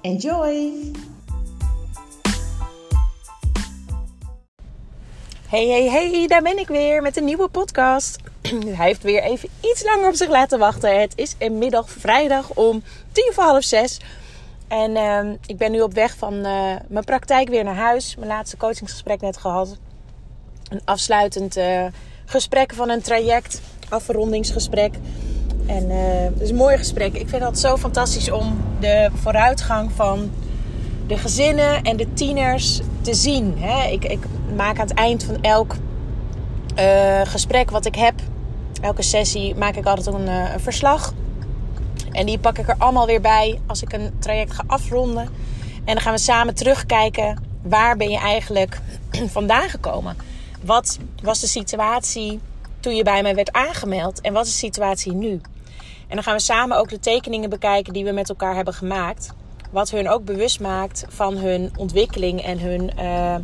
Enjoy! Hey, hey, hey, daar ben ik weer met een nieuwe podcast. Hij heeft weer even iets langer op zich laten wachten. Het is inmiddels vrijdag om tien voor half zes. En uh, ik ben nu op weg van uh, mijn praktijk weer naar huis. Mijn laatste coachingsgesprek net gehad. Een afsluitend uh, gesprek van een traject. Afrondingsgesprek. En uh, het is een mooi gesprek. Ik vind het zo fantastisch om de vooruitgang van de gezinnen en de tieners te zien. Hè? Ik, ik, maak aan het eind van elk uh, gesprek wat ik heb, elke sessie, maak ik altijd een, uh, een, verslag. En die pak ik er allemaal weer bij als ik een traject ga afronden. En dan gaan we samen terugkijken. Waar ben je eigenlijk vandaan gekomen? Wat was de situatie toen je bij mij werd aangemeld? En wat is de situatie nu? En dan gaan we samen ook de tekeningen bekijken die we met elkaar hebben gemaakt. Wat hun ook bewust maakt van hun ontwikkeling en hun uh,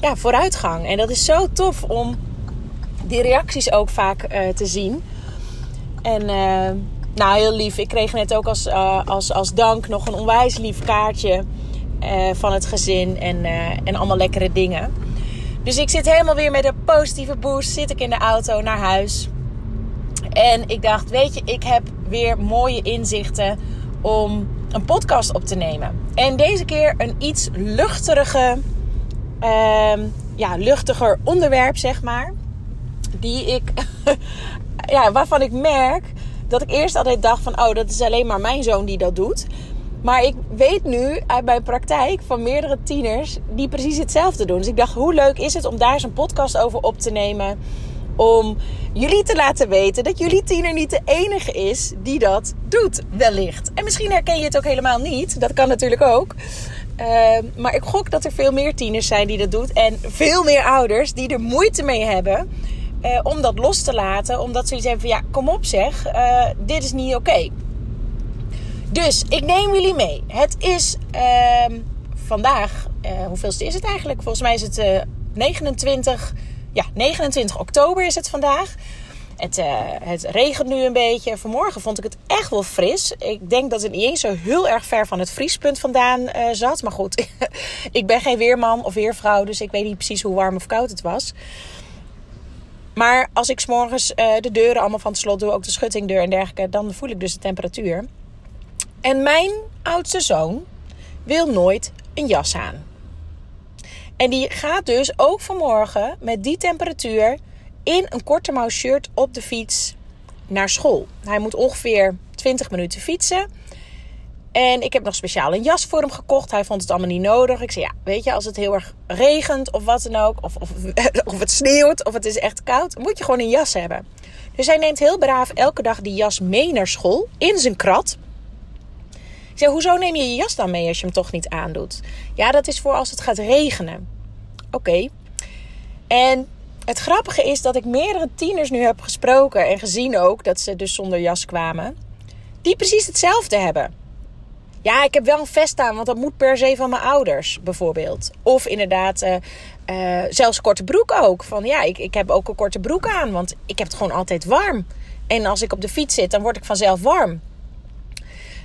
ja, vooruitgang. En dat is zo tof om die reacties ook vaak uh, te zien. En uh, nou, heel lief. Ik kreeg net ook als, als, als dank nog een onwijs lief kaartje van het gezin. En, en allemaal lekkere dingen. Dus ik zit helemaal weer met een positieve boost. Zit ik in de auto naar huis. En ik dacht, weet je, ik heb weer mooie inzichten om een podcast op te nemen. En deze keer een iets luchtige, uh, ja, luchtiger onderwerp, zeg maar. Die ik, ja, waarvan ik merk dat ik eerst altijd dacht van, oh, dat is alleen maar mijn zoon die dat doet. Maar ik weet nu uit mijn praktijk van meerdere tieners die precies hetzelfde doen. Dus ik dacht, hoe leuk is het om daar eens een podcast over op te nemen om jullie te laten weten dat jullie tiener niet de enige is die dat doet, wellicht. En misschien herken je het ook helemaal niet. Dat kan natuurlijk ook. Uh, maar ik gok dat er veel meer tieners zijn die dat doen. En veel meer ouders die er moeite mee hebben uh, om dat los te laten. Omdat ze hebben van ja, kom op zeg, uh, dit is niet oké. Dus ik neem jullie mee. Het is ehm, vandaag, hoeveelste is het eigenlijk? Volgens mij is het 29 ja, 29 oktober is het vandaag. Het, uh, het, regent nu een beetje. Vanmorgen vond ik het echt wel fris. Ik denk dat het niet eens zo heel erg ver van het vriespunt vandaan uh, zat. Maar goed, ik ben geen weerman of weervrouw. Dus ik weet niet precies hoe warm of koud het was. Maar als ik s'morgens uh, de deuren allemaal van het slot doe, ook de schuttingdeur en dergelijke, dan voel ik dus de temperatuur. En mijn oudste zoon wil nooit een jas aan. En die gaat dus ook vanmorgen met die temperatuur in een korte mouw shirt op de fiets naar school. Hij moet ongeveer 20 minuten fietsen. En ik heb nog speciaal een jas voor hem gekocht. Hij vond het allemaal niet nodig. Ik zei, ja, weet je, als het heel erg regent of wat dan ook... of, of, of het sneeuwt of het is echt koud... moet je gewoon een jas hebben. Dus hij neemt heel braaf elke dag die jas mee naar school in zijn krat... Ik zei, hoezo neem je je jas dan mee als je hem toch niet aandoet? Ja, dat is voor als het gaat regenen. Oké. En het grappige is dat ik meerdere tieners nu heb gesproken en gezien ook dat ze dus zonder jas kwamen. Die precies hetzelfde hebben. Ja, ik heb wel een vest aan, want dat moet per se van mijn ouders, bijvoorbeeld. Of inderdaad, uh, zelfs korte broek ook. Van ja, ik, ik heb ook een korte broek aan, want ik heb het gewoon altijd warm. En als ik op de fiets zit, dan word ik vanzelf warm.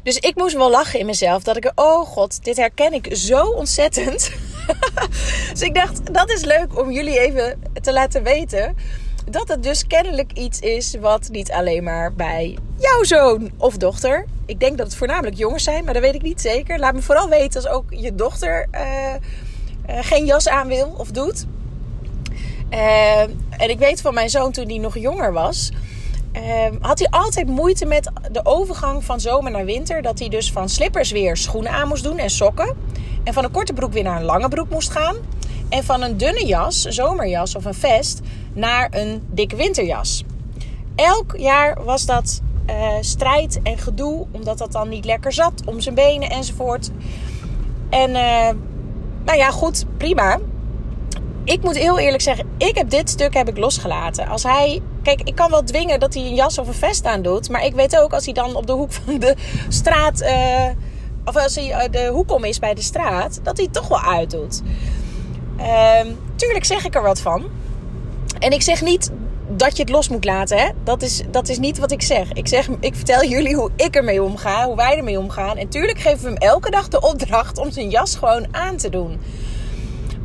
Dus ik moest wel lachen in mezelf. Dat ik, oh god, dit herken ik zo ontzettend. dus ik dacht, dat is leuk om jullie even te laten weten. Dat het dus kennelijk iets is wat niet alleen maar bij jouw zoon of dochter. Ik denk dat het voornamelijk jongens zijn, maar dat weet ik niet zeker. Laat me vooral weten als ook je dochter uh, uh, geen jas aan wil of doet. Uh, en ik weet van mijn zoon toen hij nog jonger was Uh, had hij altijd moeite met de overgang van zomer naar winter. Dat hij dus van slippers weer schoenen aan moest doen en sokken. En van een korte broek weer naar een lange broek moest gaan. En van een dunne jas, een zomerjas of een vest, naar een dikke winterjas. Elk jaar was dat uh, strijd en gedoe, omdat dat dan niet lekker zat om zijn benen enzovoort. En uh, nou ja, goed, prima. Ik moet heel eerlijk zeggen, ik heb dit stuk heb ik losgelaten. Als hij, kijk, ik kan wel dwingen dat hij een jas of een vest aan doet, maar ik weet ook als hij dan op de hoek van de straat, uh, of als hij de hoek om is bij de straat, dat hij het toch wel uitdoet. Uh, tuurlijk zeg ik er wat van. En ik zeg niet dat je het los moet laten. Hè? Dat, is, dat is niet wat ik zeg. Ik, zeg. ik vertel jullie hoe ik ermee omga, hoe wij ermee omgaan. En tuurlijk geven we hem elke dag de opdracht om zijn jas gewoon aan te doen.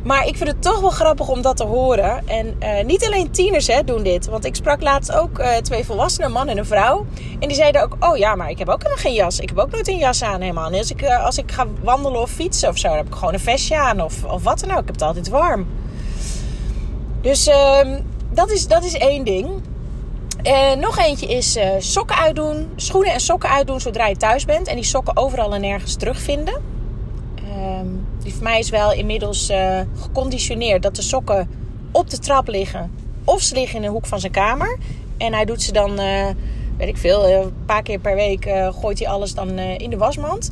Maar ik vind het toch wel grappig om dat te horen. En uh, niet alleen tieners hè, doen dit. Want ik sprak laatst ook uh, twee volwassenen, een man en een vrouw. En die zeiden ook: Oh ja, maar ik heb ook helemaal geen jas. Ik heb ook nooit een jas aan helemaal. En als ik, uh, als ik ga wandelen of fietsen of zo, dan heb ik gewoon een vestje aan. Of, of wat dan ook. Ik heb het altijd warm. Dus ehm, dat, is, dat is één ding. Nog eentje is sokken uitdoen. Schoenen en sokken uitdoen zodra je thuis bent. En die sokken overal en nergens terugvinden. Die voor mij is wel inmiddels uh, geconditioneerd dat de sokken op de trap liggen. Of ze liggen in een hoek van zijn kamer. En hij doet ze dan, uh, weet ik veel, een paar keer per week gooit hij alles dan in de wasmand.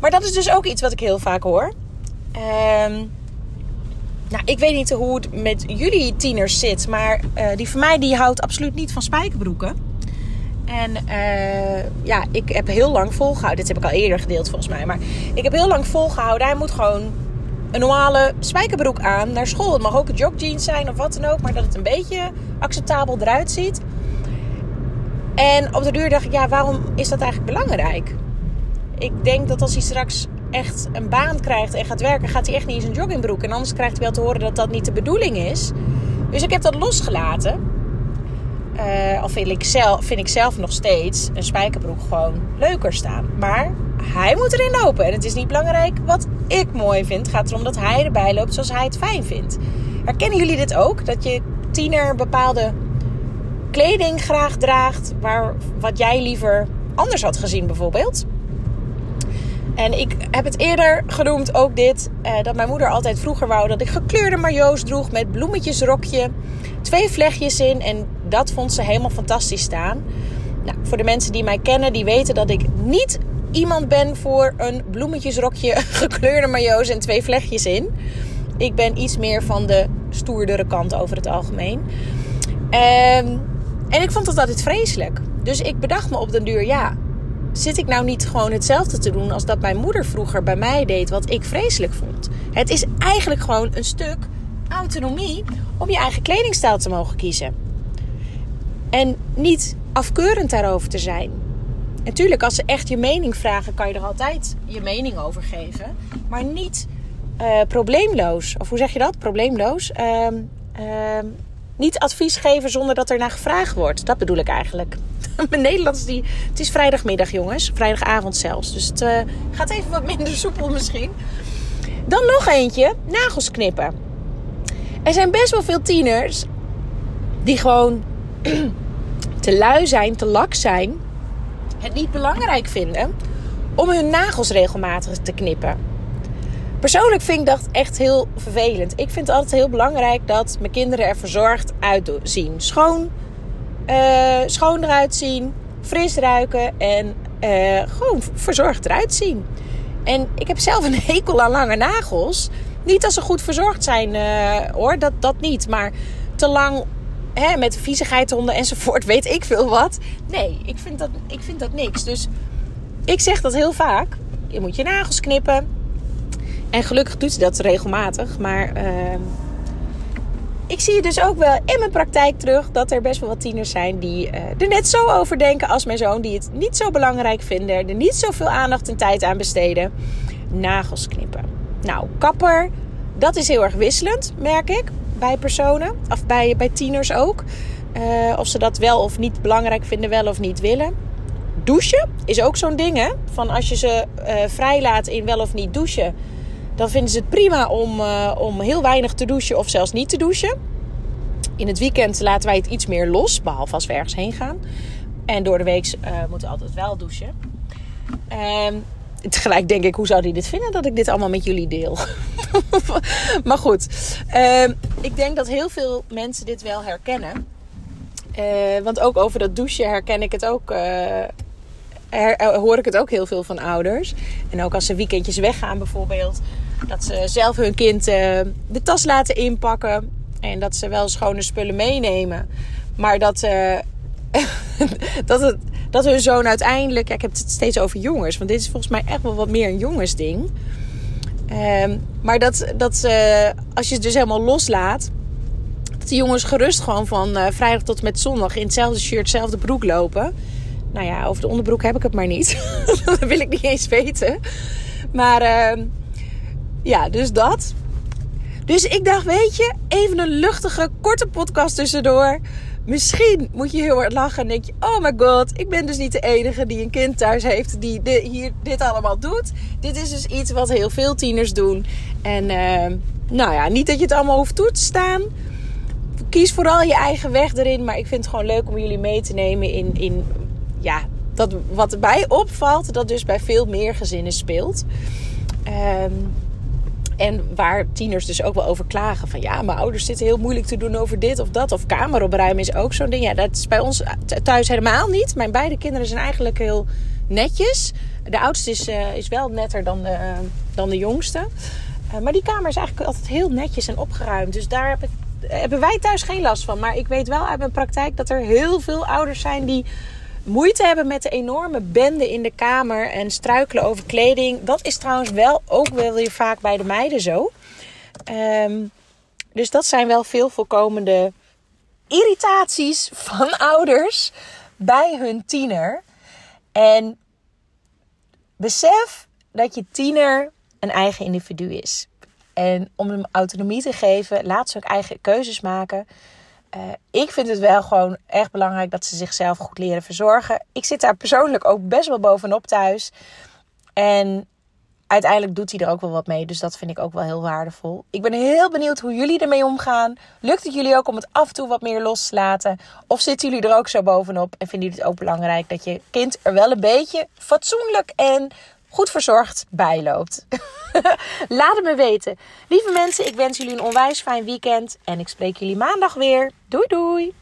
Maar dat is dus ook iets wat ik heel vaak hoor. Um, nou, ik weet niet hoe het met jullie tieners zit. Maar die van mij die houdt absoluut niet van spijkerbroeken. En uh, ja, ik heb heel lang volgehouden. Dit heb ik al eerder gedeeld volgens mij. Maar ik heb heel lang volgehouden. Hij moet gewoon een normale spijkerbroek aan naar school. Het mag ook een jogjeans zijn of wat dan ook. Maar dat het een beetje acceptabel eruit ziet. En op de duur dacht ik, ja, waarom is dat eigenlijk belangrijk? Ik denk dat als hij straks echt een baan krijgt en gaat werken, gaat hij echt niet in zijn joggingbroek. En anders krijgt hij wel te horen dat dat niet de bedoeling is. Dus ik heb dat losgelaten. Uh, of vind ik, zelf, vind ik zelf nog steeds een spijkerbroek gewoon leuker staan. Maar hij moet erin lopen. En het is niet belangrijk wat ik mooi vind. Het gaat erom dat hij erbij loopt zoals hij het fijn vindt. Herkennen jullie dit ook? Dat je tiener bepaalde kleding graag draagt. Waar, wat jij liever anders had gezien bijvoorbeeld. En ik heb het eerder genoemd, ook dit, eh, dat mijn moeder altijd vroeger wou dat ik gekleurde majo's droeg met bloemetjesrokje, twee vlechtjes in en dat vond ze helemaal fantastisch staan. Nou, voor de mensen die mij kennen, die weten dat ik niet iemand ben voor een bloemetjesrokje, gekleurde majo's en twee vlechtjes in. Ik ben iets meer van de stoerdere kant over het algemeen. Um, en ik vond dat altijd vreselijk. Dus ik bedacht me op den duur, ja, zit ik nou niet gewoon hetzelfde te doen als dat mijn moeder vroeger bij mij deed, wat ik vreselijk vond? Het is eigenlijk gewoon een stuk autonomie om je eigen kledingstijl te mogen kiezen. En niet afkeurend daarover te zijn. Natuurlijk, als ze echt je mening vragen, kan je er altijd je mening over geven. Maar niet uh, probleemloos. Of hoe zeg je dat? Probleemloos. Uh, uh, niet advies geven zonder dat er naar gevraagd wordt. Dat bedoel ik eigenlijk. Mijn Nederlands, die, het is vrijdagmiddag jongens. Vrijdagavond zelfs. Dus het uh, gaat even wat minder soepel misschien. Dan nog eentje. Nagels knippen. Er zijn best wel veel tieners die gewoon te lui zijn, te lak zijn. Het niet belangrijk vinden om hun nagels regelmatig te knippen. Persoonlijk vind ik dat echt heel vervelend. Ik vind het altijd heel belangrijk dat mijn kinderen er verzorgd uitzien. Schoon, uh, schoon eruit zien, fris ruiken en uh, gewoon verzorgd eruit zien. En ik heb zelf een hekel aan lange nagels. Niet als ze goed verzorgd zijn uh, hoor, dat, dat niet. Maar te lang hè, met viezigheidhonden enzovoort, weet ik veel wat. Nee, ik vind, dat, ik vind dat niks. Dus ik zeg dat heel vaak. Je moet je nagels knippen. En gelukkig doet ze dat regelmatig. Maar uh, ik zie dus ook wel in mijn praktijk terug dat er best wel wat tieners zijn die uh, er net zo over denken als mijn zoon. Die het niet zo belangrijk vinden. Er niet zoveel aandacht en tijd aan besteden. Nagels knippen. Nou, kapper, dat is heel erg wisselend, merk ik. Bij personen. Of bij, bij tieners ook. Uh, of ze dat wel of niet belangrijk vinden, wel of niet willen. Douchen is ook zo'n ding, hè? Van als je ze uh, vrijlaat in wel of niet douchen dan vinden ze het prima om, uh, om heel weinig te douchen of zelfs niet te douchen. In het weekend laten wij het iets meer los, behalve als we ergens heen gaan. En door de week moeten we altijd wel douchen. Uh, tegelijk denk ik, hoe zou hij dit vinden dat ik dit allemaal met jullie deel? maar goed, ehm, ik denk dat heel veel mensen dit wel herkennen. Uh, want ook over dat douchen herken ik het ook. Uh, hoor ik het ook heel veel van ouders. En ook als ze weekendjes weggaan bijvoorbeeld. Dat ze zelf hun kind de tas laten inpakken. En dat ze wel schone spullen meenemen. Maar dat, dat, het, dat hun zoon uiteindelijk... Ik heb het steeds over jongens. Want dit is volgens mij echt wel wat meer een jongensding. Ehm, maar dat, dat ze, als je het dus helemaal loslaat dat de jongens gerust gewoon van uh, vrijdag tot met zondag in hetzelfde shirt, hetzelfde broek lopen. Nou ja, over de onderbroek heb ik het maar niet. dat wil ik niet eens weten. Maar uh, ja, dus dat. Dus ik dacht, weet je, even een luchtige, korte podcast tussendoor. Misschien moet je heel hard lachen en denk je: Oh my god, ik ben dus niet de enige die een kind thuis heeft die hier dit allemaal doet. Dit is dus iets wat heel veel tieners doen. En uh, nou ja, niet dat je het allemaal hoeft toe te staan kies vooral je eigen weg erin. Maar ik vind het gewoon leuk om jullie mee te nemen in, in ja, dat wat mij opvalt, dat dus bij veel meer gezinnen speelt. Ehm, en waar tieners dus ook wel over klagen. Van ja, mijn ouders zitten heel moeilijk te doen over dit of dat. Of kamer opruimen is ook zo'n ding. Ja, dat is bij ons thuis helemaal niet. Mijn beide kinderen zijn eigenlijk heel netjes. De oudste is, uh, is wel netter dan de, dan de jongste. Uh, maar die kamer is eigenlijk altijd heel netjes en opgeruimd. Dus daar heb ik hebben wij thuis geen last van. Maar ik weet wel uit mijn praktijk dat er heel veel ouders zijn die moeite hebben met de enorme bende in de kamer en struikelen over kleding. Dat is trouwens wel ook wel weer vaak bij de meiden zo. Um, dus dat zijn wel veel voorkomende irritaties van ouders bij hun tiener. En besef dat je tiener een eigen individu is. En om hem autonomie te geven, laat ze ook eigen keuzes maken. Uh, ik vind het wel gewoon echt belangrijk dat ze zichzelf goed leren verzorgen. Ik zit daar persoonlijk ook best wel bovenop thuis. En uiteindelijk doet hij er ook wel wat mee. Dus dat vind ik ook wel heel waardevol. Ik ben heel benieuwd hoe jullie ermee omgaan. Lukt het jullie ook om het af en toe wat meer los te laten? Of zitten jullie er ook zo bovenop? En vinden jullie het ook belangrijk dat je kind er wel een beetje fatsoenlijk en goed verzorgd bijloopt. Laat het me weten. Lieve mensen, ik wens jullie een onwijs fijn weekend. En ik spreek jullie maandag weer. Doei doei!